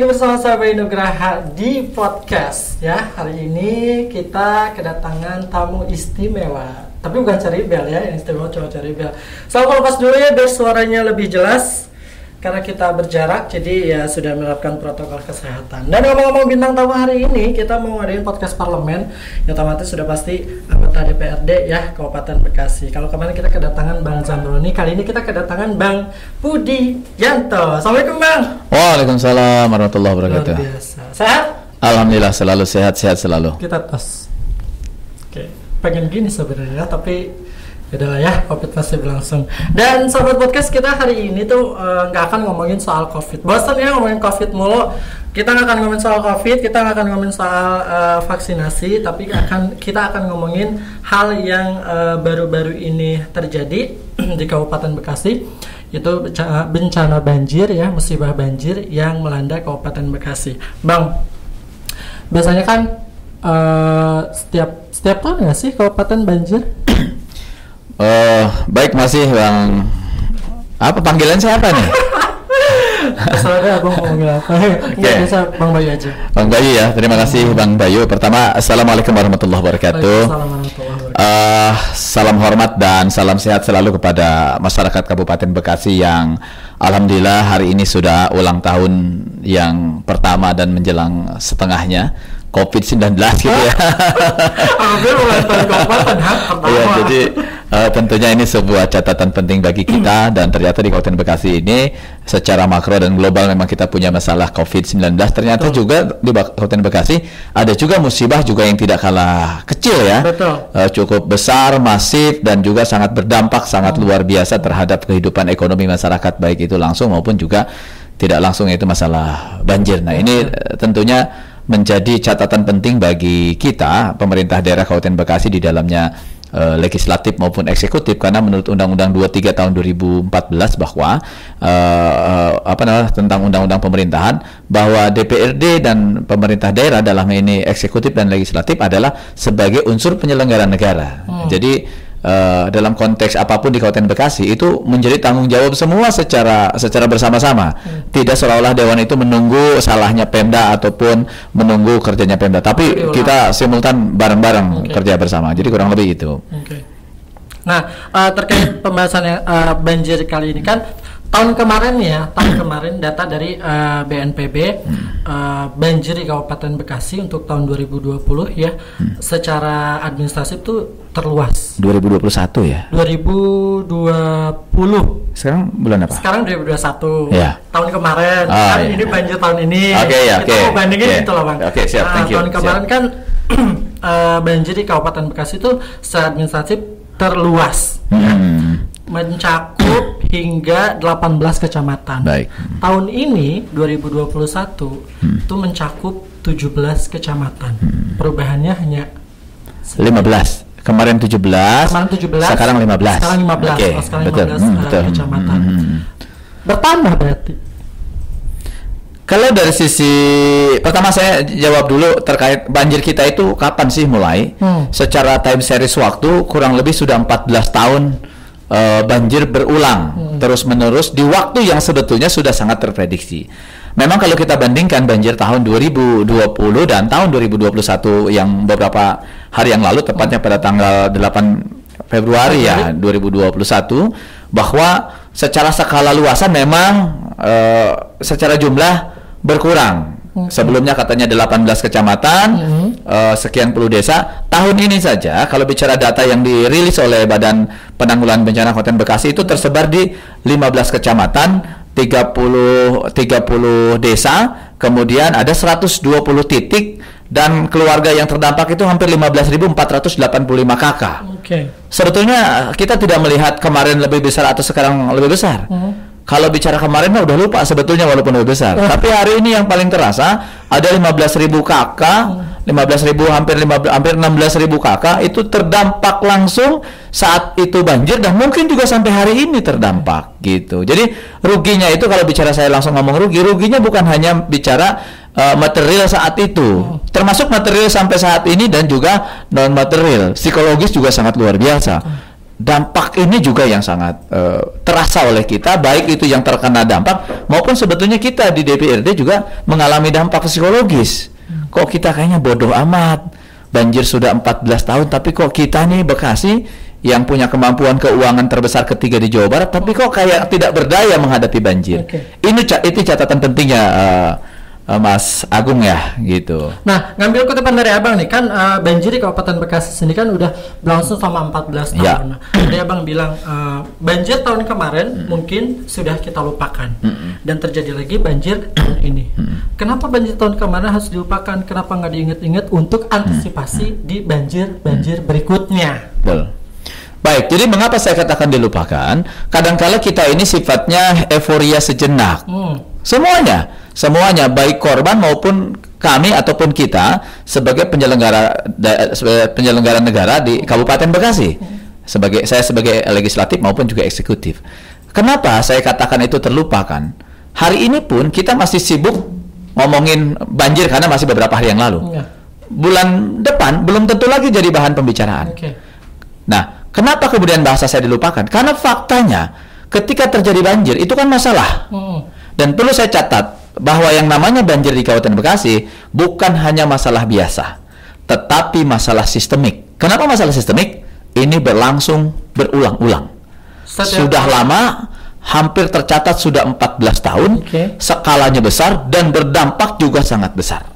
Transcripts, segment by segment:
lagi bersama saya Nugraha di podcast ya. Hari ini kita kedatangan tamu istimewa. Tapi bukan cari bel ya, yang istimewa cuma cari bel so, lepas dulu ya biar suaranya lebih jelas karena kita berjarak jadi ya sudah menerapkan protokol kesehatan. Dan ngomong-ngomong bintang tamu hari ini kita mau ngadain podcast parlemen. Yang otomatis sudah pasti anggota DPRD ya Kabupaten Bekasi. Kalau kemarin kita kedatangan Bang Zamroni kali ini kita kedatangan Bang Budi Yanto. Assalamualaikum Bang. Waalaikumsalam warahmatullahi wabarakatuh. Luar biasa. Sehat? Alhamdulillah selalu sehat sehat selalu. Kita tos. Oke. Pengen gini sebenarnya tapi Yaudah ya, COVID masih berlangsung. Dan sahabat podcast kita hari ini tuh eh, nggak uh, akan ngomongin soal COVID. Bosan ya ngomongin COVID mulu. Kita nggak akan ngomongin soal COVID, kita nggak akan ngomongin soal uh, vaksinasi, tapi akan kita akan ngomongin hal yang eh, baru-baru uh, ini terjadi di Kabupaten Bekasi itu bencana banjir ya, musibah banjir yang melanda Kabupaten Bekasi. Bang, biasanya kan uh, setiap setiap tahun nggak sih Kabupaten banjir? Uh, baik masih bang apa panggilan siapa nih? Soalnya abang mau ngomongin apa? Okay. bisa Bang Bayu aja. Bang Bayu ya, terima kasih Bang Bayu. Pertama, Assalamualaikum warahmatullahi wabarakatuh. Uh, salam hormat dan salam sehat selalu kepada masyarakat Kabupaten Bekasi yang Alhamdulillah hari ini sudah ulang tahun yang pertama dan menjelang setengahnya. COVID-19 gitu ya. Hampir ulang tahun keempat Iya, jadi uh, tentunya ini sebuah catatan penting bagi kita dan ternyata di Kabupaten Bekasi ini secara makro dan global memang kita punya masalah COVID-19. Ternyata Betul. juga di Kabupaten Bekasi ada juga musibah juga yang tidak kalah kecil ya. Betul. Uh, cukup besar, masif dan juga sangat berdampak sangat hmm. luar biasa terhadap kehidupan ekonomi masyarakat baik itu langsung maupun juga tidak langsung yaitu masalah banjir. Nah, ini uh, tentunya menjadi catatan penting bagi kita pemerintah daerah Kabupaten Bekasi di dalamnya uh, legislatif maupun eksekutif karena menurut Undang-Undang 23 tahun 2014 bahwa uh, apa namanya tentang undang-undang pemerintahan bahwa DPRD dan pemerintah daerah dalam ini eksekutif dan legislatif adalah sebagai unsur penyelenggara negara. Hmm. Jadi uh, dalam konteks apa pun di Kabupaten Bekasi itu menjadi tanggung jawab semua secara secara bersama-sama. Hmm. Tidak seolah-olah dewan itu menunggu salahnya Pemda ataupun menunggu kerjanya Pemda, tapi kita simultan bareng-bareng okay. kerja bersama. Jadi kurang lebih itu. Okay. Nah, uh, terkait pembahasan yang uh, banjir kali ini kan tahun kemarin ya, tahun kemarin data dari uh, BNPB uh, banjir di Kabupaten Bekasi untuk tahun 2020 ya, hmm. secara administratif itu terluas. 2021 ya? 2020. Sekarang bulan apa? Sekarang 2021. Ya. Tahun kemarin. Oh, kan iya. ini banjir tahun ini. Oke okay, ya, oke. Okay. Kita bandingin okay. gitu loh, Bang. Oke, okay, siap. Nah, thank you. Tahun kemarin siap. kan uh, banjir di Kabupaten Bekasi itu secara administratif terluas. Hmm. Mencakup hingga 18 kecamatan. Baik. Tahun ini 2021 hmm. itu mencakup 17 kecamatan. Hmm. Perubahannya hanya 15. Kemarin 17. Kemarin 17. Sekarang 15. Sekarang 15. Okay. Oh, sekarang betul. 15 Hmm, betul. kecamatan. Hmm, hmm. Bertambah berarti. Kalau dari sisi pertama saya jawab dulu terkait banjir kita itu kapan sih mulai? Hmm. Secara time series waktu kurang lebih sudah 14 tahun uh, banjir berulang hmm. terus menerus di waktu yang sebetulnya sudah sangat terprediksi. Memang kalau kita bandingkan banjir tahun 2020 dan tahun 2021 yang beberapa hari yang lalu tepatnya pada tanggal 8 Februari ya 2021 bahwa secara skala luasan memang uh, secara jumlah berkurang. Okay. Sebelumnya katanya 18 kecamatan, mm -hmm. uh, sekian puluh desa. Tahun ini saja kalau bicara data yang dirilis oleh Badan Penanggulangan Bencana Kabupaten Bekasi itu tersebar di 15 kecamatan, 30 30 desa, kemudian ada 120 titik dan keluarga yang terdampak itu hampir 15.485 kakak. Okay. Sebetulnya kita tidak melihat kemarin lebih besar atau sekarang lebih besar. Mm -hmm kalau bicara kemarin mah udah lupa sebetulnya walaupun lebih besar. Oh. Tapi hari ini yang paling terasa ada 15.000 kakak, hmm. 15.000 hampir 15 hampir 16.000 kakak itu terdampak langsung saat itu banjir dan mungkin juga sampai hari ini terdampak gitu. Jadi ruginya itu kalau bicara saya langsung ngomong rugi, ruginya bukan hanya bicara uh, material saat itu, hmm. termasuk material sampai saat ini dan juga non material, psikologis juga sangat luar biasa. Hmm dampak ini juga yang sangat uh, terasa oleh kita baik itu yang terkena dampak maupun sebetulnya kita di DPRD juga mengalami dampak psikologis. Kok kita kayaknya bodoh amat? Banjir sudah 14 tahun tapi kok kita nih Bekasi yang punya kemampuan keuangan terbesar ketiga di Jawa Barat tapi kok kayak tidak berdaya menghadapi banjir? Oke. ini itu catatan pentingnya uh, uh, Mas Agung ya gitu Nah, ngambil kutipan dari abang nih kan eh, banjir di Kabupaten Bekasi sini kan udah berlangsung selama 14 tahun. Ya. Nah, tadi abang bilang eh, banjir tahun kemarin mungkin sudah kita lupakan dan terjadi lagi banjir tahun ini. Kenapa banjir tahun kemarin harus dilupakan? Kenapa nggak diingat-ingat untuk antisipasi di banjir-banjir berikutnya? Betul. Baik, jadi mengapa saya katakan dilupakan? Kadangkala kita ini sifatnya euforia sejenak. Hmm. Semuanya, semuanya baik korban maupun kami ataupun kita sebagai penyelenggara da- sebagai penyelenggara negara di Kabupaten Bekasi. Sebagai saya sebagai legislatif maupun juga eksekutif. Kenapa saya katakan itu terlupakan? Hari ini pun kita masih sibuk ngomongin banjir karena masih beberapa hari yang lalu. Iya. Bulan depan belum tentu lagi jadi bahan pembicaraan. Nah, kenapa kemudian bahasa saya dilupakan? Karena faktanya ketika terjadi banjir itu kan masalah. Hmm. Dan perlu saya catat bahwa yang namanya banjir di Kabupaten Bekasi bukan hanya masalah biasa, tetapi masalah sistemik. Kenapa masalah sistemik? Ini berlangsung berulang-ulang. Setiap- Sudah lama, hampir tercatat sudah 14 tahun, Oke. skalanya besar dan berdampak juga sangat besar.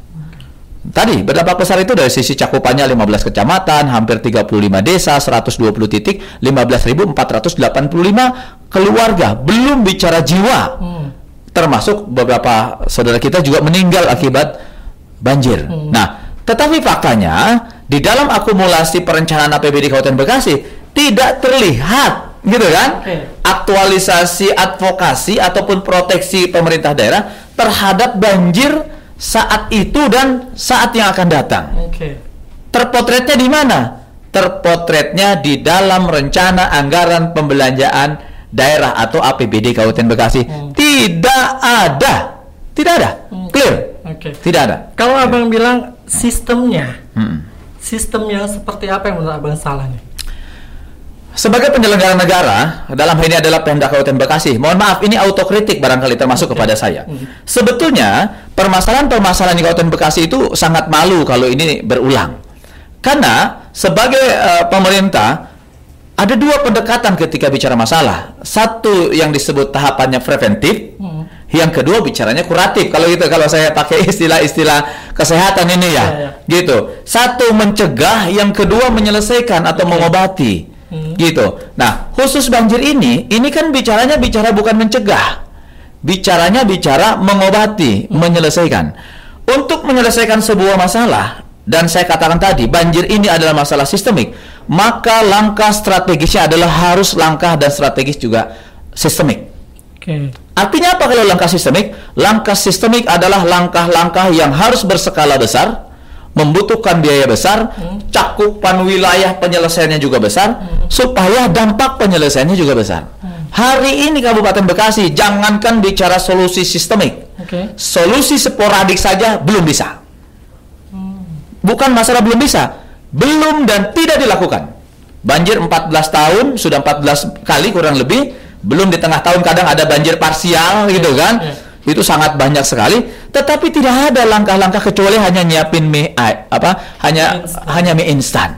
Tadi berdampak besar itu dari sisi cakupannya 15 kecamatan, hampir 35 desa, 120 titik, 15.485 keluarga. Belum bicara jiwa. Hmm. Termasuk beberapa saudara kita juga meninggal akibat banjir. Nah, tetapi faktanya di dalam akumulasi perencanaan APBD Kabupaten Bekasi tidak terlihat gitu kan? Aktualisasi advokasi ataupun proteksi pemerintah daerah terhadap banjir saat itu dan saat yang akan datang. Oke. Terpotretnya di mana? Terpotretnya di dalam rencana anggaran pembelanjaan daerah atau APBD Kabupaten Bekasi. Hmm. Tidak ada. Tidak ada. Hmm. Clear. Oke. Tidak ada. Kalau abang bilang sistemnya, Hmm. sistem yang seperti apa yang menurut abang salah nih? Sebagai penyelenggara negara, dalam hal ini adalah Pemda Kabupaten Bekasi. Mohon maaf, ini autokritik barangkali termasuk kepada saya. Sebetulnya, permasalahan-permasalahan di Kabupaten Bekasi itu sangat malu kalau ini berulang. Karena sebagai eh, pemerintah ada dua pendekatan ketika bicara masalah. Satu yang disebut tahapannya preventif, Hmm. yang kedua bicaranya kuratif. Kalau gitu kalau saya pakai istilah-istilah kesehatan ini ya, Ya, ya. gitu. Satu mencegah, yang kedua menyelesaikan atau mengobati. Hmm. Gitu. Nah, khusus banjir ini, ini kan bicaranya bicara bukan mencegah. Bicaranya bicara mengobati, menyelesaikan. Untuk menyelesaikan sebuah masalah, dan saya katakan tadi, banjir ini adalah masalah sistemik, maka langkah strategisnya adalah harus langkah dan strategis juga sistemik. Oke. Artinya apa kalau langkah sistemik? Langkah sistemik adalah langkah-langkah yang harus berskala besar, membutuhkan biaya besar, cakupan wilayah penyelesaiannya juga besar, supaya dampak penyelesaiannya juga besar. Hari ini Kabupaten Bekasi jangankan bicara solusi sistemik, Oke. solusi sporadik saja belum bisa. Bukan masalah belum bisa, belum dan tidak dilakukan. Banjir 14 tahun, sudah 14 kali kurang lebih, belum di tengah tahun kadang ada banjir parsial gitu kan. Iya. Itu sangat banyak sekali, tetapi tidak ada langkah-langkah kecuali hanya nyiapin mie apa? Hanya Instan. hanya mie instan.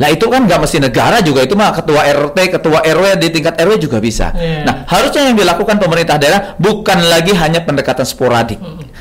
Lah itu kan nggak mesti negara juga itu mah ketua RT, ketua RW di tingkat RW juga bisa. Iya. Nah, harusnya yang dilakukan pemerintah daerah bukan lagi hanya pendekatan sporadik,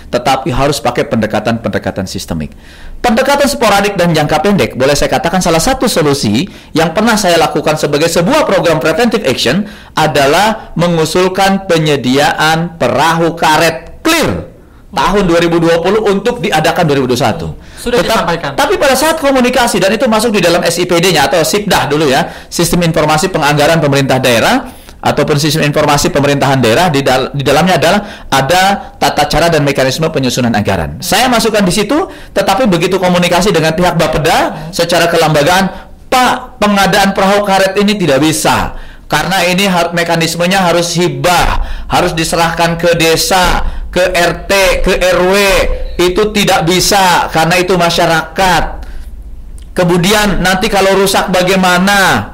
tetapi harus pakai pendekatan-pendekatan sistemik. Pendekatan sporadik dan jangka pendek, boleh saya katakan salah satu solusi yang pernah saya lakukan sebagai sebuah program preventive action adalah mengusulkan penyediaan perahu karet clear tahun 2020 untuk diadakan 2021. Sudah disampaikan. Tapi pada saat komunikasi dan itu masuk di dalam SIPD-nya atau SIPDA dulu ya, Sistem Informasi Penganggaran Pemerintah Daerah ataupun sistem informasi pemerintahan daerah di, dal- di dalamnya adalah ada tata cara dan mekanisme penyusunan anggaran. Saya masukkan di situ, tetapi begitu komunikasi dengan pihak Bapeda secara kelembagaan, Pak, pengadaan perahu karet ini tidak bisa karena ini har- mekanismenya harus hibah, harus diserahkan ke desa, ke RT, ke RW. Itu tidak bisa karena itu masyarakat. Kemudian nanti kalau rusak bagaimana?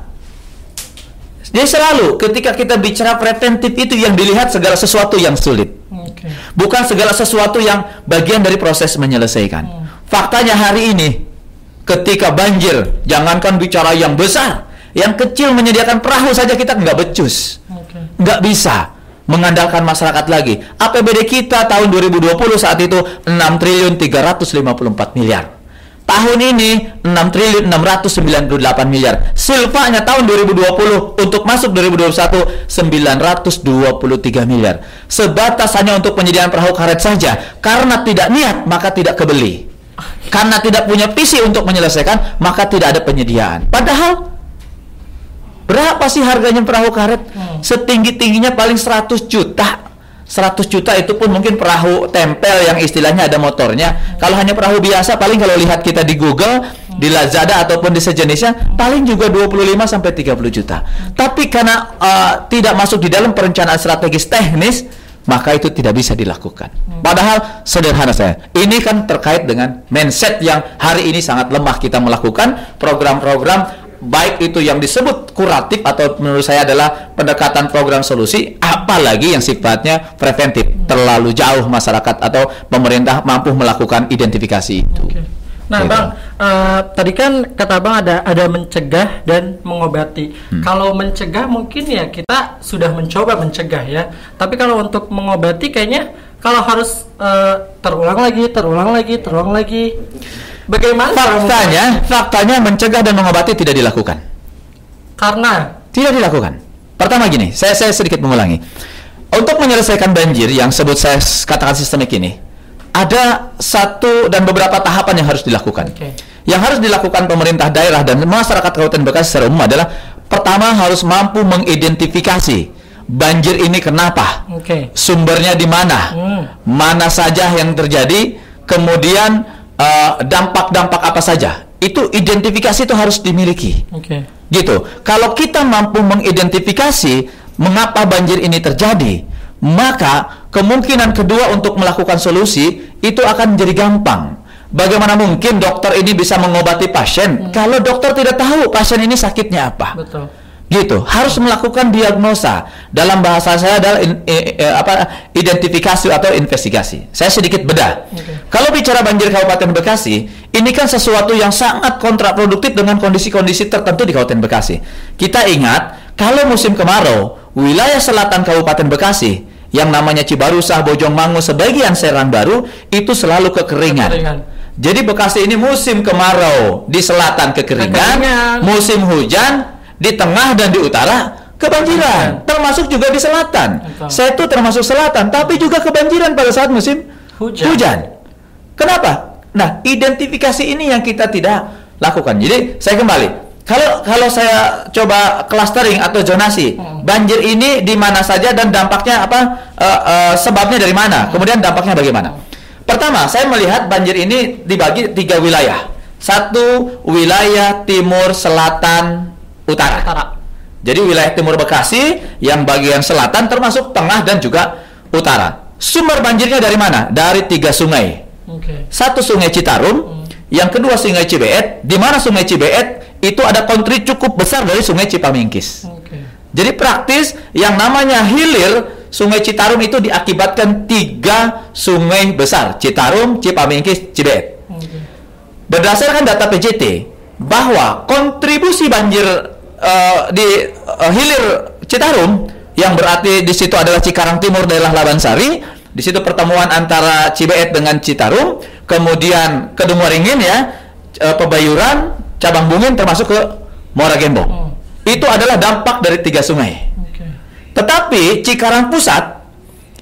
Jadi selalu ketika kita bicara preventif itu yang dilihat segala sesuatu yang sulit. Oke. Bukan segala sesuatu yang bagian dari proses menyelesaikan. Faktanya hari ini ketika banjir, jangankan bicara yang besar, yang kecil menyediakan perahu saja kita nggak becus. Oke. Nggak bisa mengandalkan masyarakat lagi. APBD kita tahun 2020 saat itu 6 triliun 354 miliar. Tahun ini 6 triliun 698 miliar. Silvanya tahun 2020 untuk masuk 2021 923 miliar. Sebatas hanya untuk penyediaan perahu karet saja. Karena tidak niat maka tidak kebeli. Karena tidak punya visi untuk menyelesaikan maka tidak ada penyediaan. Padahal berapa sih harganya perahu karet? Hmm. Setinggi-tingginya paling 100 juta. 100 juta itu pun mungkin perahu tempel yang istilahnya ada motornya. Kalau hanya perahu biasa paling kalau lihat kita di Google, di Lazada ataupun di sejenisnya paling juga 25 sampai 30 juta. Tapi karena uh, tidak masuk di dalam perencanaan strategis teknis, maka itu tidak bisa dilakukan. Padahal sederhana saya. Ini kan terkait dengan mindset yang hari ini sangat lemah kita melakukan program-program baik itu yang disebut kuratif atau menurut saya adalah pendekatan program solusi apalagi yang sifatnya preventif terlalu jauh masyarakat atau pemerintah mampu melakukan identifikasi itu Oke. Nah, Gitu. Bang, eh, tadi kan kata Bang ada ada mencegah dan mengobati. Hmm. Kalau mencegah mungkin ya kita sudah mencoba mencegah ya. Tapi kalau untuk mengobati kayaknya kalau harus eh, terulang lagi, terulang lagi, terulang lagi. Bagaimana? faktanya faktanya mencegah dan mengobati tidak dilakukan? Karena tidak dilakukan pertama gini saya saya sedikit mengulangi untuk menyelesaikan banjir yang sebut saya katakan sistemik ini ada satu dan beberapa tahapan yang harus dilakukan Oke. yang harus dilakukan pemerintah daerah dan masyarakat Kabupaten Bekasi secara umum adalah pertama harus mampu mengidentifikasi banjir ini kenapa Oke. sumbernya di mana, Hmm. mana saja yang terjadi, kemudian eh, dampak-dampak apa saja. Itu identifikasi itu harus dimiliki. Oke. Gitu. Kalau kita mampu mengidentifikasi mengapa banjir ini terjadi, maka kemungkinan kedua untuk melakukan solusi itu akan menjadi gampang. Bagaimana mungkin dokter ini bisa mengobati pasien kalau dokter tidak tahu pasien ini sakitnya apa? Betul. Gitu harus melakukan diagnosa dalam bahasa saya adalah in- apa identifikasi atau investigasi saya sedikit bedah Oke. kalau bicara banjir Kabupaten Bekasi ini kan sesuatu yang sangat kontraproduktif dengan kondisi-kondisi tertentu di Kabupaten Bekasi kita ingat kalau musim kemarau wilayah selatan Kabupaten Bekasi yang namanya Cibarusah, Bojongmangu, sebagian Serang Baru itu selalu kekeringan. Kekeringan. Jadi Bekasi ini musim kemarau di selatan kekeringan, Kekeringan. musim hujan di tengah dan di utara kebanjiran, termasuk juga di selatan. Saya itu termasuk selatan, tapi juga kebanjiran pada saat musim Hujan. Kenapa? Nah, identifikasi ini yang kita tidak lakukan. Jadi saya kembali. Kalau kalau saya coba clustering atau zonasi, Hmm. banjir ini di mana saja dan dampaknya apa? eh, eh, sebabnya dari mana? Kemudian dampaknya bagaimana? Pertama, saya melihat banjir ini dibagi tiga wilayah. Satu wilayah timur, selatan, utara. Utara. Jadi wilayah timur Bekasi yang bagian selatan termasuk tengah dan juga utara. Sumber banjirnya dari mana? Dari tiga sungai. Oke. Satu sungai Citarum, yang kedua sungai Cibeet. Di mana sungai Cibeet itu ada kontri cukup besar dari sungai Cipamingkis. Oke. Jadi praktis yang namanya hilir sungai Citarum itu diakibatkan tiga sungai besar. Citarum, Cipamingkis, Cibeet. Oke. Berdasarkan data PJT bahwa kontribusi banjir eh, di eh, hilir Citarum yang berarti di situ adalah Cikarang Timur daerah Labansari, di situ pertemuan antara Cibeet dengan Citarum, kemudian Kedungwaringin ya, eh, Pebayuran, Cabang Bungin termasuk ke Muara Gembong. Hmm. Itu adalah dampak dari tiga sungai. Oke. Tetapi Cikarang Pusat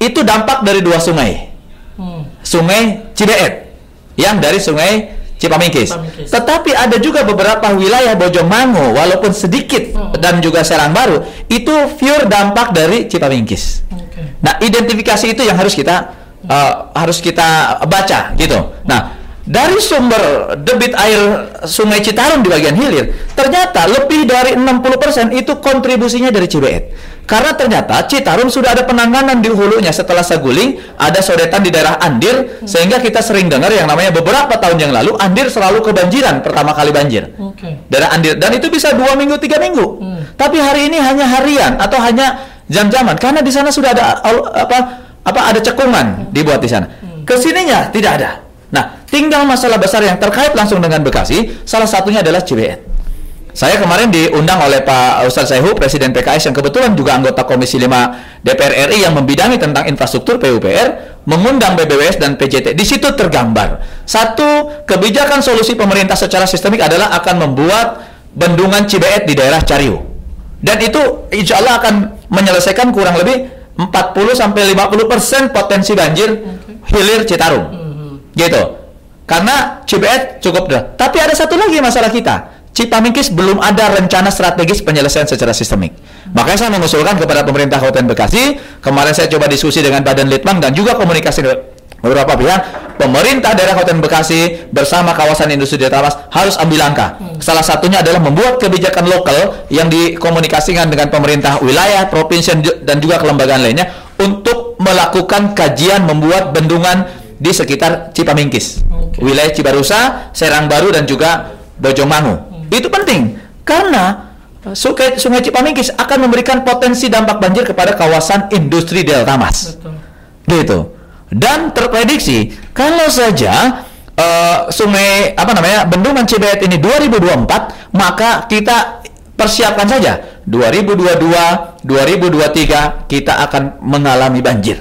itu dampak dari dua sungai. Hmm. Sungai Cibeet yang dari Sungai Cipamingkis. Cipamingkis. Tetapi ada juga beberapa wilayah Bojongmangu walaupun sedikit Hmm. dan juga Serang Baru itu pure dampak dari Cipamingkis. Oke. Nah, identifikasi itu yang harus kita uh, harus kita baca gitu. Nah, dari sumber debit air Sungai Citarum di bagian hilir, ternyata lebih dari 60% itu kontribusinya dari Cibeet. Karena ternyata Citarum sudah ada penanganan di hulunya setelah Saguling, ada sodetan di daerah Andir, sehingga kita sering dengar yang namanya beberapa tahun yang lalu Andir selalu kebanjiran pertama kali banjir. Oke. Daerah Andir dan itu bisa dua minggu tiga minggu. Hmm. Tapi hari ini hanya harian atau hanya jam-jaman karena di sana sudah ada apa apa ada cekungan dibuat di sana. Ke sininya tidak ada. Nah, tinggal masalah besar yang terkait langsung dengan Bekasi, salah satunya adalah CBN. Saya kemarin diundang oleh Pak Ustadz Saihu, Presiden PKS yang kebetulan juga anggota Komisi 5 DPR RI yang membidangi tentang infrastruktur PUPR, mengundang BBWS dan PJT. Di situ tergambar. Satu, kebijakan solusi pemerintah secara sistemik adalah akan membuat bendungan Cibeet di daerah Cariu. Dan itu insya Allah akan menyelesaikan kurang lebih 40 sampai 50 persen potensi banjir hilir Citarum. Gitu. Karena Cibeet cukup dah. Tapi ada satu lagi masalah kita. Cipamingkis belum ada rencana strategis penyelesaian secara sistemik. Makanya saya mengusulkan kepada pemerintah Kabupaten Bekasi, kemarin saya coba diskusi dengan Badan Litbang dan juga komunikasi dengan beberapa pihak, pemerintah daerah Kabupaten Bekasi bersama kawasan industri di Tamas harus ambil langkah. Salah satunya adalah membuat kebijakan lokal yang dikomunikasikan dengan pemerintah wilayah, provinsi dan juga kelembagaan lainnya untuk melakukan kajian membuat bendungan di sekitar Cipamingkis, Oke. wilayah Cibarusa, Serang Baru dan juga Bojongmangu. Itu penting. Karena uh, Sungai, Sungai Cipamingkis akan memberikan potensi dampak banjir kepada kawasan industri Delta Mas. Betul. gitu. Dan terprediksi kalau saja eh, sungai apa namanya bendungan Cibeet ini 2024 maka kita persiapkan saja. 2022 2023 kita akan mengalami banjir.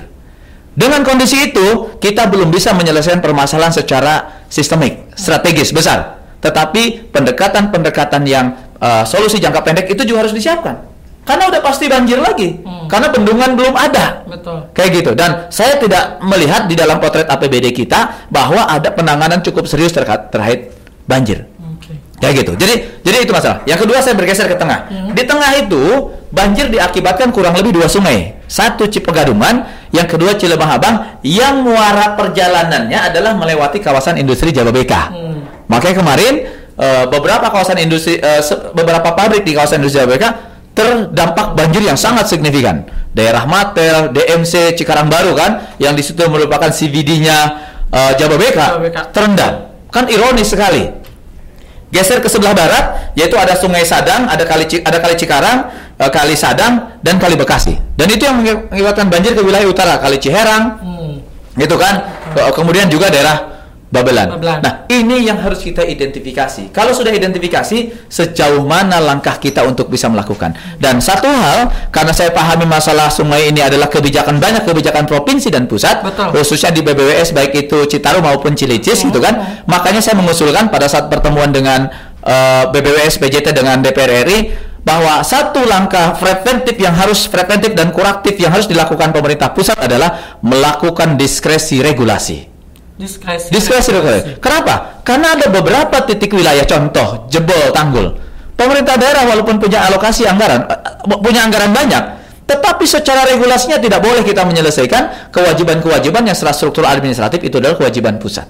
Dengan kondisi itu kita belum bisa menyelesaikan permasalahan secara sistemik strategis besar tetapi pendekatan-pendekatan yang eh, solusi jangka pendek itu juga harus disiapkan karena udah pasti banjir lagi Hmm. karena bendungan belum ada Betul. Kayak gitu. Dan saya tidak melihat di dalam potret APBD kita bahwa ada penanganan cukup serius terkait terkait banjir. Oke. Kayak gitu. Jadi jadi itu masalah. Yang kedua saya bergeser ke tengah. Hmm. Di tengah itu banjir diakibatkan kurang lebih dua sungai. Satu Cipegadungan, yang kedua Cilebang Abang yang muara perjalanannya adalah melewati kawasan industri Jababeka. Hmm. Makanya kemarin eh, beberapa kawasan industri se- beberapa pabrik di kawasan industri Jababeka terdampak banjir yang sangat signifikan. Daerah Matel, DMC, Cikarang Baru kan yang di situ merupakan CVD-nya eh, Jababeka Jababeka. terendam. Kan ironis sekali. Geser ke sebelah barat, yaitu ada Sungai Sadang, ada kali ada kali Cikarang, eh, kali Sadang, dan kali Bekasi. Dan itu yang mengakibatkan banjir ke wilayah utara, kali Ciherang, Hmm. gitu kan. Ke- Kemudian juga daerah Babelan. Babelan. Nah, ini yang harus kita identifikasi. Kalau sudah identifikasi, sejauh mana langkah kita untuk bisa melakukan. Dan satu hal, karena saya pahami masalah sungai ini adalah kebijakan banyak kebijakan provinsi dan pusat, Betul. khususnya di BBWS baik itu Citarum maupun Cilicis gitu kan. Makanya saya mengusulkan pada saat pertemuan dengan eh, BBWS PJT dengan DPR RI bahwa satu langkah preventif yang harus preventif dan kuraktif yang harus dilakukan pemerintah pusat adalah melakukan diskresi regulasi. Diskresi. Diskresi regulasi. Kenapa? Karena ada beberapa titik wilayah contoh jebol tanggul. Pemerintah daerah walaupun punya alokasi anggaran, eh, punya anggaran banyak, tetapi secara regulasinya tidak boleh kita menyelesaikan kewajiban-kewajiban yang secara struktur administratif itu adalah kewajiban pusat.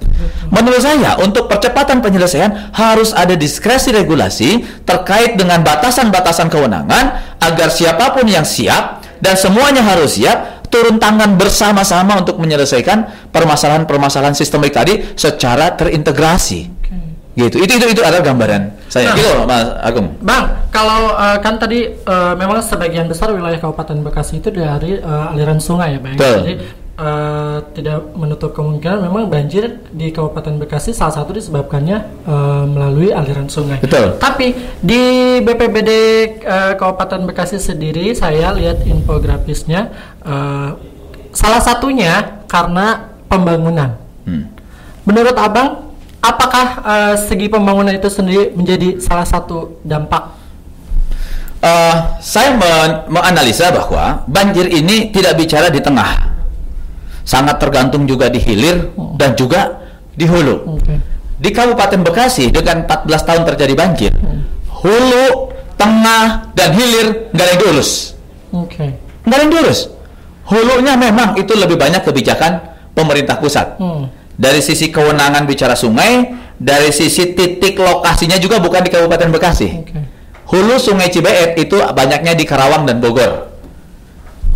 Menurut saya, untuk percepatan penyelesaian harus ada diskresi regulasi terkait dengan batasan-batasan kewenangan agar siapa pun yang siap dan semuanya harus siap turun tangan bersama-sama untuk menyelesaikan permasalahan-permasalahan sistemik tadi secara terintegrasi. Oke. Gitu. Itu itu itu adalah gambaran saya. Nah. Gitu, Mas Agung. Bang, kalau eh, kan tadi eh, memang sebagian besar wilayah Kabupaten Bekasi itu dari eh, aliran sungai ya, Bang. Betul. Jadi eh, tidak menutup kemungkinan memang banjir di Kabupaten Bekasi salah satu disebabkannya eh, melalui aliran sungai. Betul. Tapi di BPBD eh, Kabupaten Bekasi sendiri saya lihat infografisnya eh, salah satunya karena pembangunan. Hmm. Menurut Abang, apakah eh, segi pembangunan itu sendiri menjadi salah satu dampak? Eh, saya men- menganalisa bahwa banjir ini tidak bicara di tengah. Sangat tergantung juga di hilir dan juga di hulu. Oke. Di Kabupaten Bekasi dengan 14 tahun terjadi banjir, hulu, tengah, dan hilir nggak ada yang diurus. Oke. Nggak ada yang diurus. Hulunya memang itu lebih banyak kebijakan pemerintah pusat. Hmm. Dari sisi kewenangan bicara sungai, dari sisi titik lokasinya juga bukan di Kabupaten Bekasi. Oke. Hulu Sungai Cibeet itu banyaknya di Karawang dan Bogor.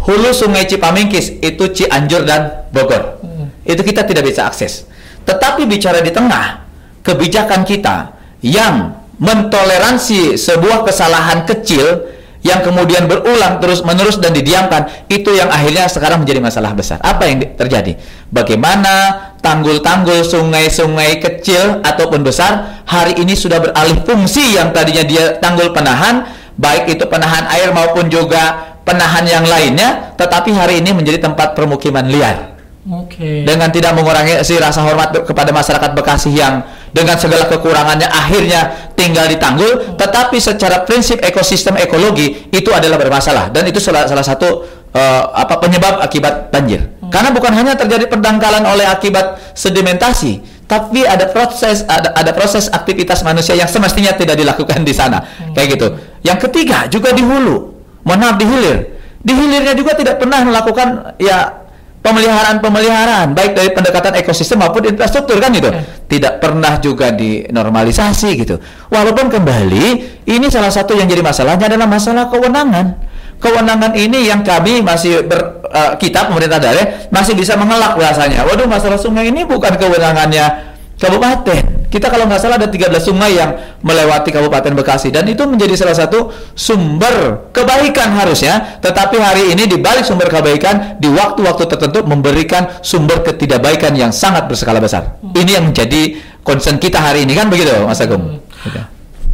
Hulu Sungai Cipamingkis itu Cianjur dan Bogor. Itu kita tidak bisa akses. Tetapi bicara di tengah, kebijakan kita yang mentoleransi sebuah kesalahan kecil yang kemudian berulang terus menerus dan didiamkan itu yang akhirnya sekarang menjadi masalah besar. Apa yang terjadi? Bagaimana tanggul-tanggul sungai-sungai kecil ataupun besar hari ini sudah beralih fungsi yang tadinya dia tanggul penahan baik itu penahan air maupun juga penahan yang lainnya tetapi hari ini menjadi tempat permukiman liar. Oke. Dengan tidak mengurangi si rasa hormat kepada masyarakat Bekasi yang dengan segala kekurangannya akhirnya tinggal di tanggul, tetapi secara prinsip ekosistem ekologi itu adalah bermasalah dan itu salah, salah satu uh, apa penyebab akibat banjir. Karena bukan hanya terjadi pendangkalan oleh akibat sedimentasi, tapi ada proses ada ada proses aktivitas manusia yang semestinya tidak dilakukan di sana. Kayak gitu. Yang ketiga juga di hulu. Mohon maaf di hilir. Di hilirnya juga tidak pernah melakukan ya pemeliharaan-pemeliharaan baik dari pendekatan ekosistem maupun infrastruktur kan gitu. Tidak pernah juga dinormalisasi gitu. Walaupun kembali ini salah satu yang jadi masalahnya adalah masalah kewenangan. Kewenangan ini yang kami masih ber, uh, kita pemerintah daerah masih bisa mengelak bahasanya. Waduh masalah sungai ini bukan kewenangannya kabupaten. Kita kalau nggak salah ada 13 sungai yang melewati Kabupaten Bekasi dan itu menjadi salah satu sumber kebaikan harusnya. Tetapi hari ini di balik sumber kebaikan di waktu-waktu tertentu memberikan sumber ketidakbaikan yang sangat berskala besar. Hmm. Ini yang menjadi concern kita hari ini kan begitu, Mas Agung. Hmm.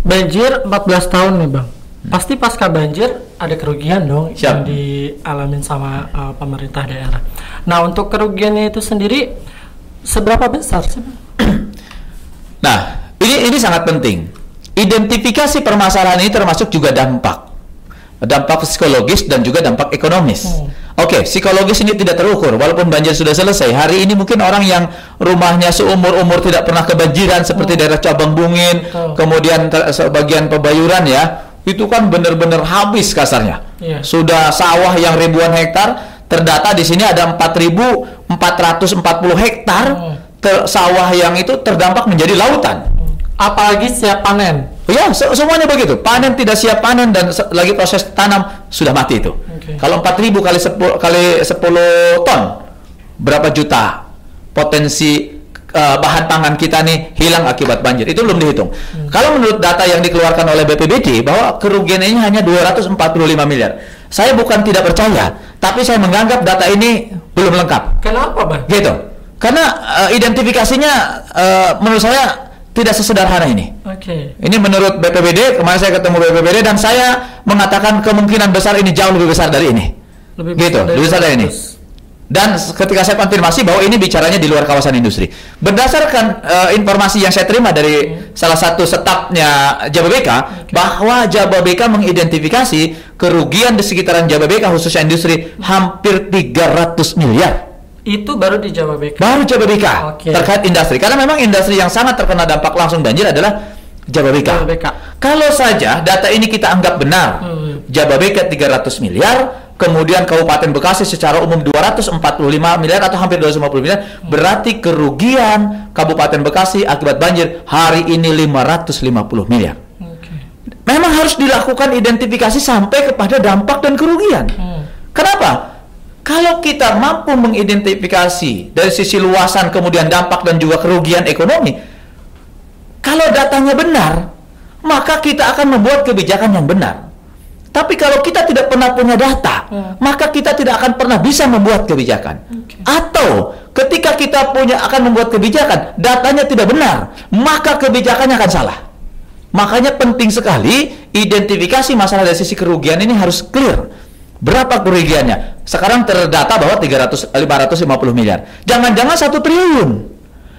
Banjir 14 tahun nih, Bang. Hmm. Pasti pasca banjir ada kerugian dong Siap. yang dialamin sama uh, pemerintah daerah. Nah, untuk kerugiannya itu sendiri seberapa besar sih? nah, ini ini sangat penting. Identifikasi permasalahan ini termasuk juga dampak. Dampak psikologis dan juga dampak ekonomis. Hmm. Oke, okay, psikologis ini tidak terukur. Walaupun banjir sudah selesai, hari ini mungkin orang yang rumahnya seumur-umur tidak pernah kebanjiran seperti hmm. daerah Cabang Bungin, hmm. kemudian sebagian Pebayuran ya, itu kan benar-benar habis kasarnya. Yeah. Sudah sawah yang ribuan hektar, terdata di sini ada 4.440 hektar. Hmm ter, sawah yang itu terdampak menjadi lautan. Apalagi siap panen. Ya, se semuanya begitu. Panen tidak siap panen dan lagi proses tanam sudah mati itu. Okay. Kalau 4000 kali 10 kali 10 ton berapa juta potensi uh, bahan pangan kita nih hilang akibat banjir. Itu belum dihitung. Hmm. Kalau menurut data yang dikeluarkan oleh BPBD bahwa kerugian ini hanya 245 miliar. Saya bukan tidak percaya, tapi saya menganggap data ini belum lengkap. Kenapa, Bang? Gitu. Karena uh, identifikasinya uh, menurut saya tidak sesederhana ini. Oke. Okay. Ini menurut BPBD, kemarin saya ketemu BPBD dan saya mengatakan kemungkinan besar ini jauh lebih besar dari ini. Lebih besar gitu, dari lebih besar dari ini. Dan ketika saya konfirmasi bahwa ini bicaranya di luar kawasan industri. Berdasarkan uh, informasi yang saya terima dari hmm. salah satu stafnya Jababeka okay. bahwa Jababeka mengidentifikasi kerugian di sekitaran Jababeka khususnya industri hampir 300 miliar. Itu baru di Jababeka. Baru Jababeka. Okay. Terkait industri. Karena memang industri yang sangat terkena dampak langsung banjir adalah Jababeka. Jababeka. Kalau saja data ini kita anggap benar, hmm. Jababeka 300 miliar, kemudian Kabupaten Bekasi secara umum 245 miliar atau hampir 250 miliar, hmm. berarti kerugian Kabupaten Bekasi akibat banjir hari ini 550 miliar. Okay. Memang harus dilakukan identifikasi sampai kepada dampak dan kerugian. Hmm. Kenapa? Kalau kita mampu mengidentifikasi dari sisi luasan kemudian dampak dan juga kerugian ekonomi, kalau datanya benar, maka kita akan membuat kebijakan yang benar. Tapi kalau kita tidak pernah punya data, hmm. maka kita tidak akan pernah bisa membuat kebijakan. Okay. Atau ketika kita punya akan membuat kebijakan, datanya tidak benar, maka kebijakannya akan salah. Makanya penting sekali identifikasi masalah dari sisi kerugian ini harus clear Berapa kerugiannya? Sekarang terdata bahwa 300 550 miliar. Jangan-jangan satu triliun.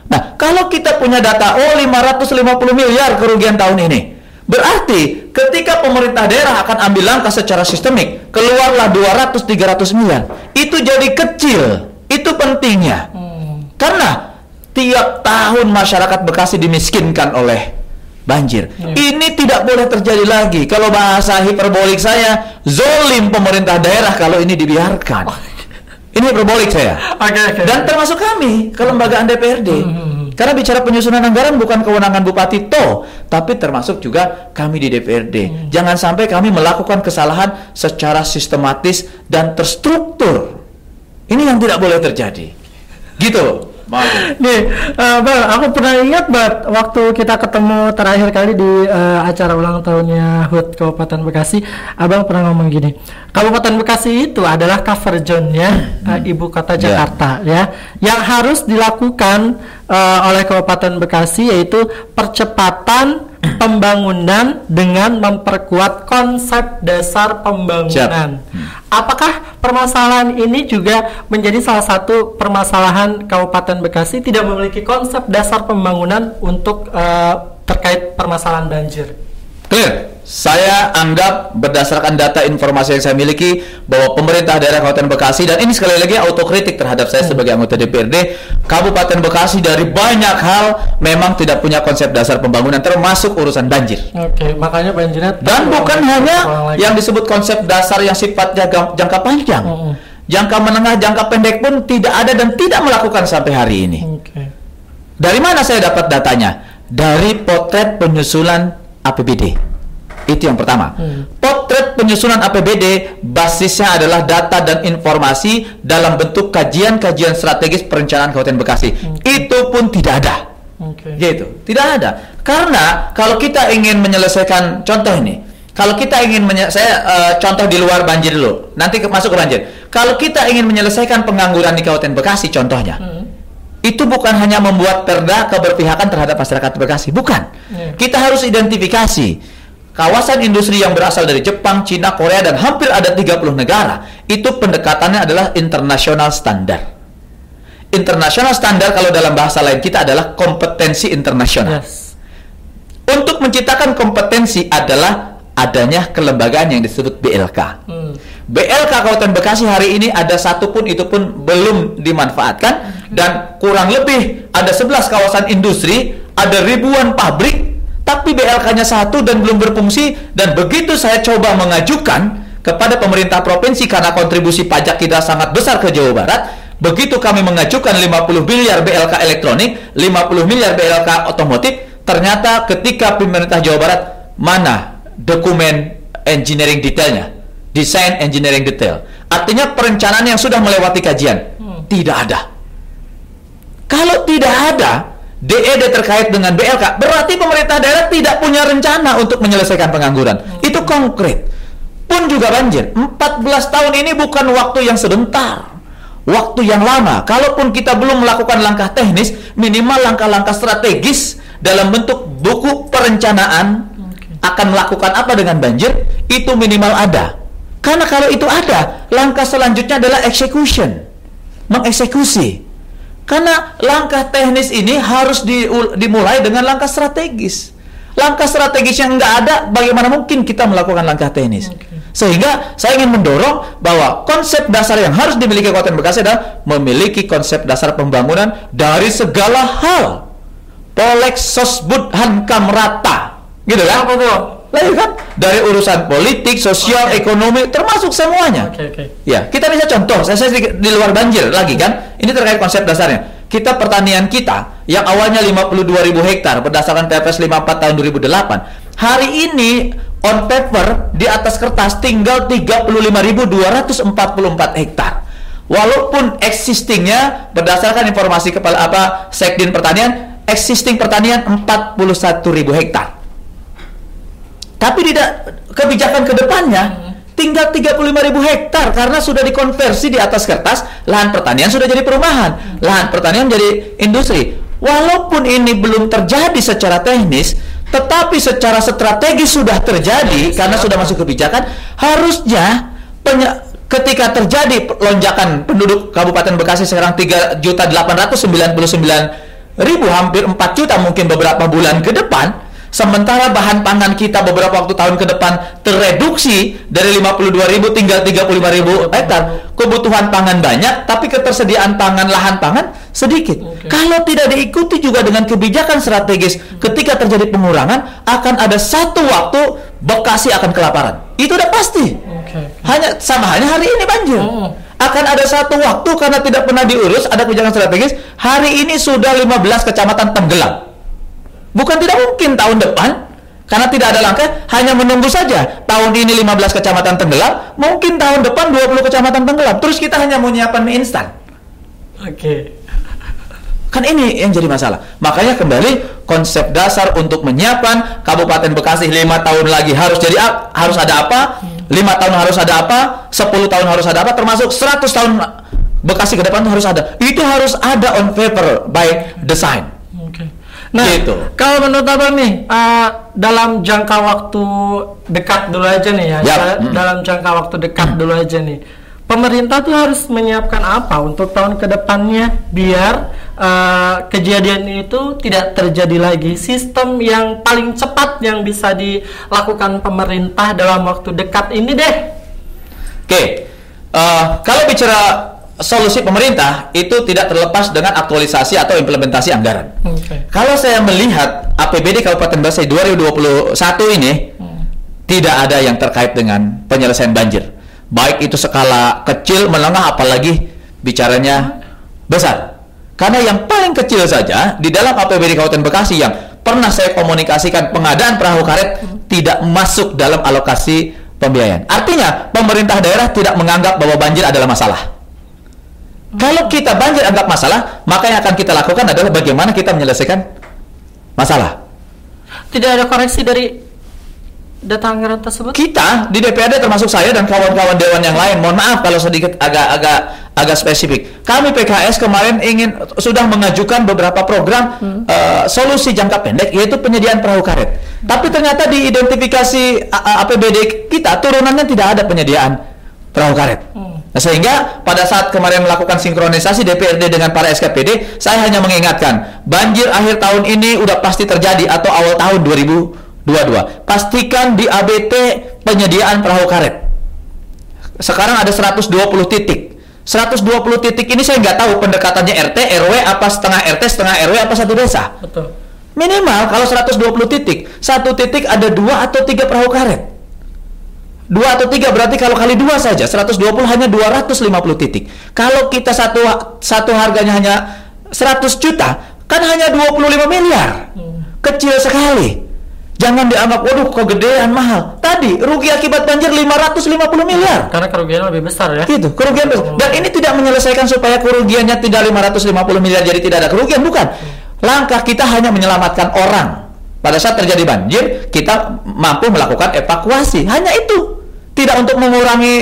Nah, kalau kita punya data oh 550 miliar kerugian tahun ini. Berarti ketika pemerintah daerah akan ambil langkah secara sistemik, keluarlah 200 300 miliar. Itu jadi kecil. Itu pentingnya. Hmm. Karena tiap tahun masyarakat Bekasi dimiskinkan oleh banjir. Ya. Ini tidak boleh terjadi lagi. Kalau bahasa hiperbolik saya, zolim pemerintah daerah kalau ini dibiarkan. Oh. Ini hiperbolik saya. Okay, okay, Dan termasuk kami, kelembagaan DPRD. Hmm, hmm, hmm. Karena bicara penyusunan anggaran bukan kewenangan Bupati toh, tapi termasuk juga kami di DPRD. Jangan sampai kami melakukan kesalahan secara sistematis dan terstruktur. Ini yang tidak boleh terjadi. Gitu. Nih, eh, Bang, aku pernah ingat banget waktu kita ketemu terakhir kali di eh, acara ulang tahunnya HUT Kabupaten Bekasi, Abang pernah ngomong gini, Kabupaten Bekasi itu adalah cover zone-nya eh, ibu kota Ya. Jakarta ya, yang harus dilakukan eh, oleh Kabupaten Bekasi yaitu percepatan pembangunan dengan memperkuat konsep dasar pembangunan. Apakah permasalahan ini juga menjadi salah satu permasalahan Kabupaten Bekasi tidak memiliki konsep dasar pembangunan untuk eh, terkait permasalahan banjir? Clear. Saya anggap berdasarkan data informasi yang saya miliki bahwa pemerintah daerah Kabupaten Bekasi dan ini sekali lagi autokritik terhadap saya sebagai anggota DPRD, Kabupaten Bekasi dari banyak hal memang tidak punya konsep dasar pembangunan termasuk urusan banjir. Oke, makanya banjirnya Dan bukan hanya yang disebut konsep dasar yang sifatnya jangka panjang. Mm-mm. Jangka menengah, jangka pendek pun tidak ada dan tidak melakukan sampai hari ini. Oke. Dari mana saya dapat datanya? Dari potret penyusunan APBD. Itu yang pertama. Hmm. Potret penyusunan APBD basisnya adalah data dan informasi dalam bentuk kajian-kajian strategis perencanaan Kabupaten Bekasi. Itu pun tidak ada. Oke. Gitu. Tidak ada. Karena kalau kita ingin menyelesaikan contoh ini, kalau kita ingin saya eh, contoh di luar banjir dulu. Nanti ke- masuk ke banjir. Kalau kita ingin menyelesaikan pengangguran di Kabupaten Bekasi contohnya, Hmm. Itu bukan hanya membuat perda keberpihakan terhadap masyarakat Bekasi, bukan. Iya. Kita harus identifikasi kawasan industri yang berasal dari Jepang, Cina, Korea dan hampir ada 30 negara. Itu pendekatannya adalah internasional standar. Internasional standar kalau dalam bahasa lain kita adalah kompetensi internasional. Yes. Untuk menciptakan kompetensi adalah adanya kelembagaan yang disebut BLK. Hmm. BLK Kabupaten Bekasi hari ini ada satu pun itu pun belum dimanfaatkan dan kurang lebih ada 11 kawasan industri, ada ribuan pabrik, tapi BLK-nya satu dan belum berfungsi dan begitu saya coba mengajukan kepada pemerintah provinsi karena kontribusi pajak kita sangat besar ke Jawa Barat, begitu kami mengajukan 50 miliar BLK elektronik, 50 miliar BLK otomotif, ternyata ketika pemerintah Jawa Barat mana dokumen engineering detailnya? Desain engineering detail. Artinya perencanaan yang sudah melewati kajian. Tidak ada. Kalau tidak ada DED terkait dengan BLK, berarti pemerintah daerah tidak punya rencana untuk menyelesaikan pengangguran. Itu konkret. Pun juga banjir. 14 tahun ini bukan waktu yang sebentar. Waktu yang lama. Kalaupun kita belum melakukan langkah teknis, minimal langkah-langkah strategis dalam bentuk buku perencanaan akan melakukan apa dengan banjir, itu minimal ada. Karena kalau itu ada, langkah selanjutnya adalah execution. Mengeksekusi. Karena langkah teknis ini harus diul- dimulai dengan langkah strategis. Langkah strategis yang nggak ada, bagaimana mungkin kita melakukan langkah teknis? Sehingga saya ingin mendorong bahwa konsep dasar yang harus dimiliki Kabupaten Bekasi adalah memiliki konsep dasar pembangunan dari segala hal. Polek sosbud hankam rata. Gitu kan? Apa tuh? Lah iya kan? Dari urusan politik, sosial, Oke. ekonomi, termasuk semuanya. Oke, oke. Ya, kita bisa contoh. Saya, saya di, di luar banjir lagi kan. Ini terkait konsep dasarnya. Kita pertanian kita yang awalnya 52.000 hektar berdasarkan PPS 54 tahun 2008. Hari ini on paper di atas kertas tinggal 35.244 hektar. Walaupun existingnya berdasarkan informasi kepala apa Sekdin Pertanian, existing pertanian 41.000 hektar. Tapi tidak kebijakan ke depannya tinggal 35.000 hektar karena sudah dikonversi di atas kertas lahan pertanian sudah jadi perumahan, lahan pertanian jadi industri. Walaupun ini belum terjadi secara teknis, tetapi secara strategis sudah terjadi karena sudah masuk kebijakan, harusnya penye- ketika terjadi lonjakan penduduk Kabupaten Bekasi sekarang 3.899.000 ribu hampir 4 juta mungkin beberapa bulan ke depan sementara bahan pangan kita beberapa waktu tahun ke depan tereduksi dari 52.000 tinggal 35.000 hektar kebutuhan pangan banyak tapi ketersediaan pangan lahan pangan sedikit Oke. kalau tidak diikuti juga dengan kebijakan strategis ketika terjadi pengurangan akan ada satu waktu Bekasi akan kelaparan itu udah pasti Oke. hanya sama halnya hari ini banjir. Oh. akan ada satu waktu karena tidak pernah diurus ada kebijakan strategis hari ini sudah 15 kecamatan tenggelam bukan tidak mungkin tahun depan karena tidak ada langkah hanya menunggu saja tahun ini 15 kecamatan tenggelam mungkin tahun depan 20 kecamatan tenggelam terus kita hanya mau nyiapkan mie instan Oke. Kan ini yang jadi masalah. Makanya kembali konsep dasar untuk menyiapkan Kabupaten Bekasi lima tahun lagi harus jadi harus ada apa? Lima tahun harus ada apa? 10 tahun harus ada apa? Termasuk 100 tahun Bekasi ke depan harus ada. Itu harus ada on paper by design. Nah, Gitu. kalau menurut abang nih, eh, dalam jangka waktu dekat dulu aja nih ya, Yap. Dal- Mm. dalam jangka waktu dekat dulu aja nih, pemerintah tuh harus menyiapkan apa untuk tahun ke depannya biar eh, kejadian itu tidak terjadi lagi. Sistem yang paling cepat yang bisa dilakukan pemerintah dalam waktu dekat ini deh. Oke, eh, kalau bicara solusi pemerintah itu tidak terlepas dengan aktualisasi atau implementasi anggaran. Oke. Kalau saya melihat APBD Kabupaten Bekasi 2021 ini tidak ada yang terkait dengan penyelesaian banjir. Baik itu skala kecil, menengah, apalagi bicaranya besar. Karena yang paling kecil saja di dalam APBD Kabupaten Bekasi yang pernah saya komunikasikan pengadaan perahu karet tidak masuk dalam alokasi pembiayaan. Artinya pemerintah daerah tidak menganggap bahwa banjir adalah masalah. Kalau kita banjir anggap masalah, maka yang akan kita lakukan adalah bagaimana kita menyelesaikan masalah. Tidak ada koreksi dari data anggaran tersebut? Kita di DPRD termasuk saya dan kawan-kawan dewan yang lain, mohon maaf kalau sedikit agak-agak agak spesifik. Kami PKS kemarin ingin sudah mengajukan beberapa program eh, solusi jangka pendek yaitu penyediaan perahu karet. Tapi ternyata di identifikasi APBD kita turunannya tidak ada penyediaan perahu karet. Nah, sehingga pada saat kemarin melakukan sinkronisasi DPRD dengan para SKPD, saya hanya mengingatkan, banjir akhir tahun ini udah pasti terjadi atau awal tahun 2022. Pastikan di ABT penyediaan perahu karet. Sekarang ada 120 titik. 120 titik ini saya nggak tahu pendekatannya RT, RW, apa setengah RT, setengah RW, apa satu desa. Betul. Minimal kalau 120 titik, satu titik ada dua atau tiga perahu karet. Dua atau tiga berarti kalau kali dua saja 120 hanya 250 titik. Kalau kita satu satu harganya hanya 100 juta, kan hanya 25 miliar. Kecil sekali. Jangan dianggap waduh kegedean mahal. Tadi rugi akibat banjir 550 miliar. Karena kerugiannya lebih besar ya. Gitu, kerugian besar. Dan ini tidak menyelesaikan supaya kerugiannya tidak 550 miliar jadi tidak ada kerugian, bukan. Langkah kita hanya menyelamatkan orang. Pada saat terjadi banjir, kita mampu melakukan evakuasi. Hanya itu. Tidak untuk mengurangi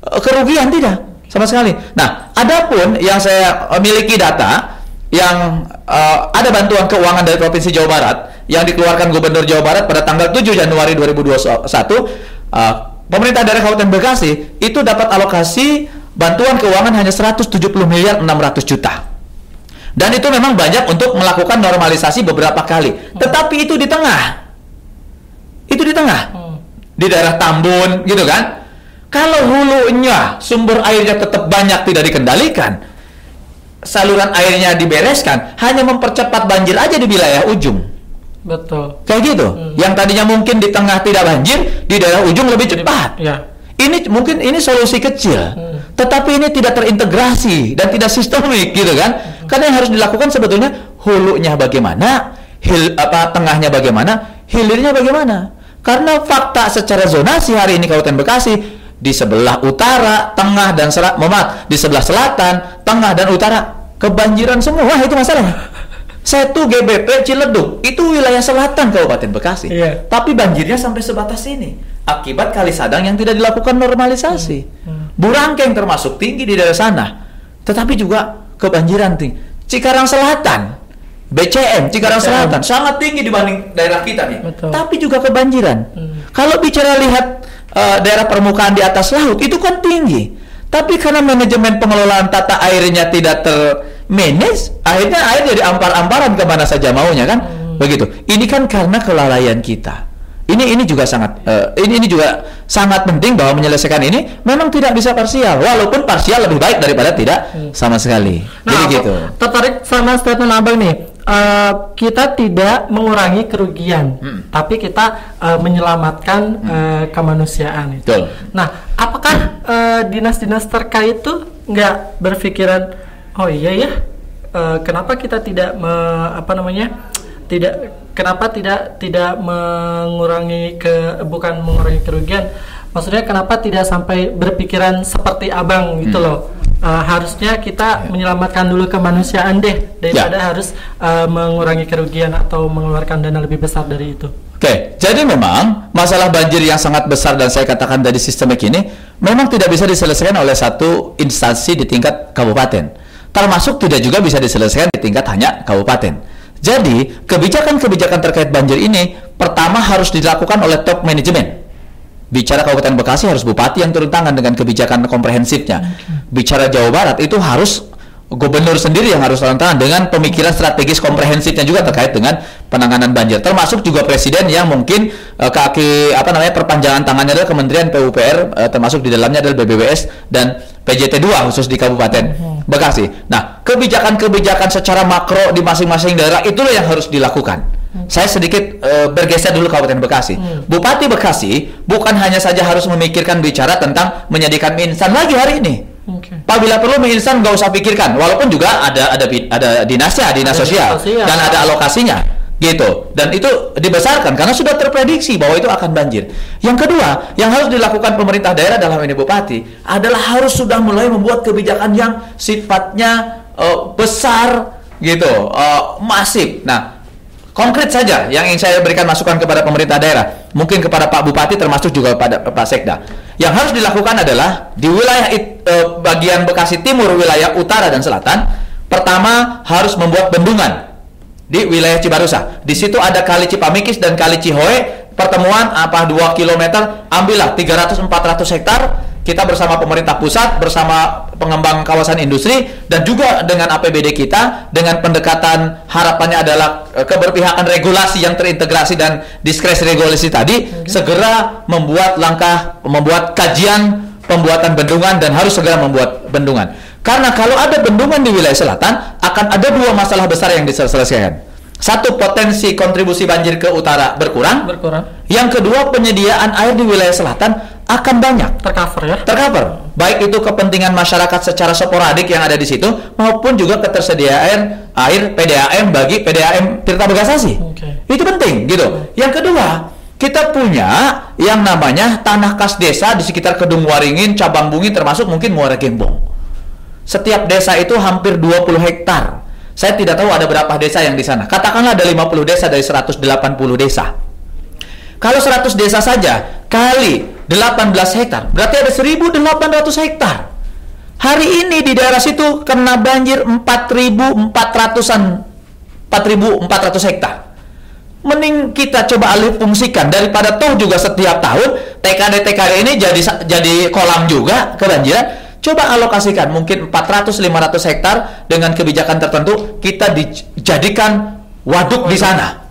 eh, kerugian tidak sama sekali. Nah, adapun yang saya eh, miliki data yang eh, ada bantuan keuangan dari Provinsi Jawa Barat yang dikeluarkan Gubernur Jawa Barat pada tanggal 7 Januari 2021 eh, pemerintah daerah Kabupaten Bekasi itu dapat alokasi bantuan keuangan hanya 170 miliar 600 juta. Dan itu memang banyak untuk melakukan normalisasi beberapa kali. Tetapi itu di tengah. Itu di tengah. Hmm. Di daerah Tambun gitu kan. Kalau hulunya sumber airnya tetap banyak tidak dikendalikan, saluran airnya dibereskan, hanya mempercepat banjir aja di wilayah ujung. Betul. Kayak gitu. Yang tadinya mungkin di tengah tidak banjir, di daerah ujung lebih cepat. Ya. Ini mungkin ini solusi kecil, tetapi ini tidak terintegrasi dan tidak sistemik gitu kan? Karena yang harus dilakukan sebetulnya hulunya bagaimana, hil apa tengahnya bagaimana, hilirnya bagaimana. Karena fakta secara zonasi hari ini Kabupaten Bekasi di sebelah utara, tengah dan selat, mohon di sebelah selatan, tengah dan utara kebanjiran semua itu masalahnya. Setu GBP Ciledug itu wilayah selatan Kabupaten Bekasi. Iya. Tapi banjirnya sampai sebatas ini akibat kali sadang yang tidak dilakukan normalisasi. Burangkeng termasuk tinggi di daerah sana. Tetapi juga kebanjiran tinggi. Cikarang Selatan, BCM Cikarang BCM. Selatan sangat tinggi dibanding daerah kita nih. Betul. Tapi juga kebanjiran. Hmm. Kalau bicara lihat eh, daerah permukaan di atas laut itu kan tinggi. Tapi karena manajemen pengelolaan tata airnya tidak termanage, akhirnya air jadi ampar-amparan ke mana saja maunya kan, begitu. Ini kan karena kelalaian kita. Ini ini juga sangat eh, ini ini juga sangat penting bahwa menyelesaikan ini memang tidak bisa parsial, walaupun parsial lebih baik daripada tidak sama sekali. Nah, jadi gitu. tertarik sama statement abang nih. Eh, kita tidak mengurangi kerugian, Hmm. tapi kita eh, menyelamatkan eh, kemanusiaan itu. Betul. Nah, apakah dinas-dinas terkait itu nggak berpikiran oh iya ya eh, kenapa kita tidak me- apa namanya tidak kenapa tidak tidak mengurangi ke bukan mengurangi kerugian maksudnya kenapa tidak sampai berpikiran seperti abang gitu Hmm. loh Eh, harusnya kita menyelamatkan dulu kemanusiaan deh daripada Ya. harus eh, mengurangi kerugian atau mengeluarkan dana lebih besar dari itu Oke, jadi memang masalah banjir yang sangat besar dan saya katakan dari sistemik ini memang tidak bisa diselesaikan oleh satu instansi di tingkat kabupaten. Termasuk tidak juga bisa diselesaikan di tingkat hanya kabupaten. Jadi, kebijakan-kebijakan terkait banjir ini pertama harus dilakukan oleh top manajemen. Bicara Kabupaten Bekasi harus bupati yang turun tangan dengan kebijakan komprehensifnya. Bicara Jawa Barat itu harus gubernur sendiri yang harus turun tangan dengan pemikiran strategis komprehensifnya juga terkait dengan penanganan banjir. Termasuk juga presiden yang mungkin eh, kaki apa namanya perpanjangan tangannya adalah Kementerian PUPR eh, termasuk di dalamnya adalah BBWS dan PJT 2 khusus di Kabupaten Bekasi. Nah, kebijakan-kebijakan secara makro di masing-masing daerah itulah yang harus dilakukan. Saya sedikit eh, bergeser dulu Kabupaten Bekasi. Bupati Bekasi bukan hanya saja harus memikirkan bicara tentang menyediakan mie instan lagi hari ini. Oke. Apabila perlu mie instan nggak usah pikirkan, walaupun juga ada ada ada dinasnya, dinas Ada sosial, dan ada alokasinya, gitu. Dan itu dibesarkan karena sudah terprediksi bahwa itu akan banjir. Yang kedua, yang harus dilakukan pemerintah daerah dalam ini bupati adalah harus sudah mulai membuat kebijakan yang sifatnya eh, besar, gitu, eh, masif. Nah, konkret saja yang ingin saya berikan masukan kepada pemerintah daerah, mungkin kepada Pak Bupati termasuk juga pada Pak Sekda. Yang harus dilakukan adalah di wilayah it- eh, bagian Bekasi Timur, wilayah utara dan selatan, pertama harus membuat bendungan di wilayah Cibarusa. Di situ ada Kali Cipamikis dan Kali Cihoe. Pertemuan apa 2 km, ambillah 300 400 hektar. Kita bersama pemerintah pusat, bersama pengembang kawasan industri dan juga dengan APBD kita dengan pendekatan harapannya adalah eh, keberpihakan regulasi yang terintegrasi dan diskresi regulasi tadi segera membuat langkah membuat kajian pembuatan bendungan dan harus segera membuat bendungan. Karena kalau ada bendungan di wilayah selatan, akan ada dua masalah besar yang diselesaikan. Satu, potensi kontribusi banjir ke utara berkurang. berkurang Yang kedua, penyediaan air di wilayah selatan akan banyak tercover ya tercover. Baik itu kepentingan masyarakat secara sporadik yang ada di situ maupun juga ketersediaan air PDAM bagi PDAM Tirta Begasasi. Oke. Itu penting gitu. Yang kedua, kita punya yang namanya tanah kas desa di sekitar Kedung Waringin, Cabang Bungin termasuk mungkin Muara Gembong. Setiap desa itu hampir 20 hektar. Saya tidak tahu ada berapa desa yang di sana. Katakanlah ada 50 desa dari 180 desa. Kalau 100 desa saja kali 18 hektar, berarti ada 1.800 hektar. Hari ini di daerah situ kena banjir 4.400-an 4.400 hektar. Mending kita coba alih fungsikan daripada toh juga setiap tahun TKD-TKD ini jadi jadi kolam juga kebanjiran. Coba alokasikan mungkin 400-500 hektar dengan kebijakan tertentu kita dijadikan waduk di sana.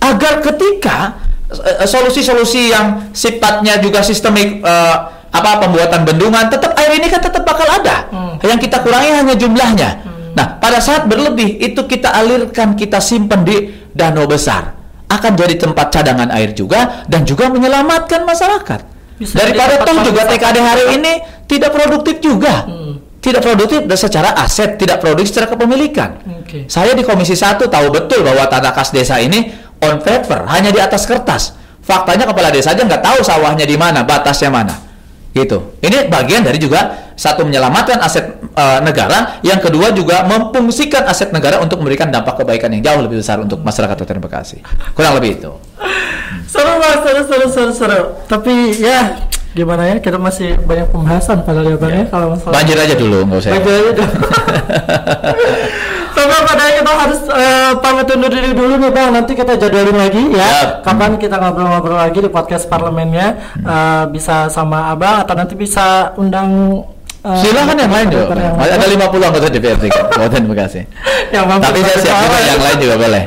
Agar ketika eh, solusi-solusi yang sifatnya juga sistemik eh, apa pembuatan bendungan tetap air ini kan tetap bakal ada. Hmm. yang kita kurangi hanya jumlahnya. Nah pada saat berlebih itu kita alirkan kita simpan di danau besar. Akan jadi tempat cadangan air juga dan juga menyelamatkan masyarakat Bisa daripada toh tempat juga TKD hari ini tidak produktif juga Hmm. tidak produktif secara aset tidak produktif secara kepemilikan Oke. saya di Komisi 1 tahu betul bahwa tanah kas desa ini on paper, hanya di atas kertas. Faktanya kepala desa aja nggak tahu sawahnya di mana, batasnya mana. Gitu. Ini bagian dari juga satu menyelamatkan aset eh, negara, yang kedua juga memfungsikan aset negara untuk memberikan dampak kebaikan yang jauh lebih besar untuk masyarakat Kabupaten Bekasi. Kurang lebih itu. Seru banget seru seru seru seru tapi ya gimana ya kita masih banyak pembahasan padahal ya bang ya kalau masalah Banjir aja dulu, nggak usah. Banjir aja dulu. Sampai pada kita harus eh, pamit undur diri dulu nih bang. Nanti kita jadwalin lagi ya. Siap. Kapan kita ngobrol-ngobrol lagi di podcast parlemennya Eh, bisa sama abang atau nanti bisa undang. eh, Silakan yang lain juga. yang Ada lain. 50 anggota DPRD Kabupaten Bekasi. yang mampu Tapi saya siap juga yang lain juga boleh.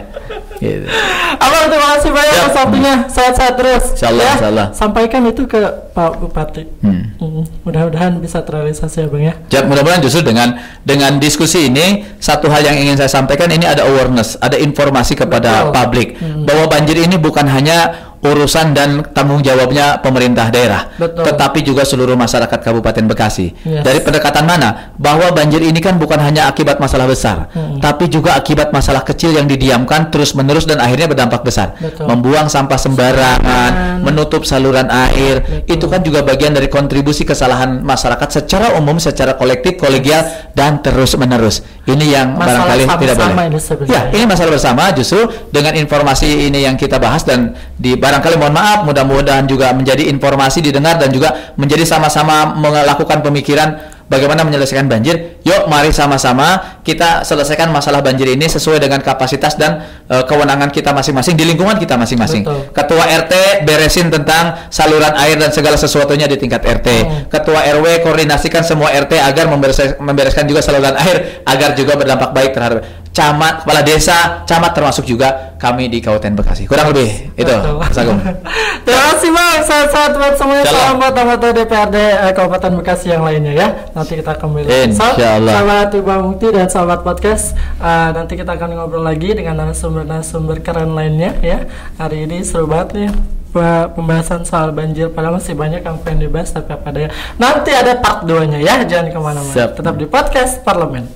Gitu. Abang terima kasih banyak Siap. atas waktunya. Sehat-sehat terus. Insyaallah, ya. insyaallah. Sampaikan itu ke Pak Bupati. Hmm. Hmm, Mudah-mudahan bisa terrealisasi ya bang ya. Ya, mudah-mudahan justru dengan dengan diskusi ini satu hal yang ingin saya sampaikan ini ada awareness, ada informasi kepada Betul. publik Hmm. bahwa banjir ini bukan hanya urusan dan tanggung jawabnya pemerintah daerah, Betul. tetapi juga seluruh masyarakat Kabupaten Bekasi. Yes. Dari pendekatan mana? Bahwa banjir ini kan bukan hanya akibat masalah besar, Hmm. tapi juga akibat masalah kecil yang didiamkan terus-menerus dan akhirnya berdampak besar. Betul. Membuang sampah sembarangan, menutup saluran air, Betul. itu kan juga bagian dari kontribusi kesalahan masyarakat secara umum, secara kolektif, kolegial dan terus-menerus. Ini yang Masalah barangkali tidak boleh. ini. Ya, ini masalah bersama justru dengan informasi ini yang kita bahas dan di barangkali mohon maaf mudah-mudahan juga menjadi informasi didengar dan juga menjadi sama-sama melakukan pemikiran bagaimana menyelesaikan banjir. Yuk mari sama-sama kita selesaikan masalah banjir ini sesuai dengan kapasitas dan eh, kewenangan kita masing-masing di lingkungan kita masing-masing. Ketua RT beresin tentang saluran air dan segala sesuatunya di tingkat RT. Hmm. Ketua RW koordinasikan semua RT agar memberes- membereskan juga saluran air agar juga berdampak baik terhadap camat, kepala desa, camat termasuk juga kami di Kabupaten Bekasi. Kurang lebih itu, Betul. Mas Agung. Terima kasih bang, sehat-sehat buat semuanya. Salam buat anggota DPRD eh, Kabupaten Bekasi yang lainnya ya. Nanti kita kembali. Insya So, Allah. Sahabat Ibu Mukti dan sahabat podcast, eh, nanti kita akan ngobrol lagi dengan narasumber-narasumber keren lainnya ya. Hari ini seru banget nih pe- pembahasan soal banjir padahal masih banyak yang pengen dibahas tapi apa daya nanti ada part 2 nya ya jangan ke mana-mana tetap di podcast parlemen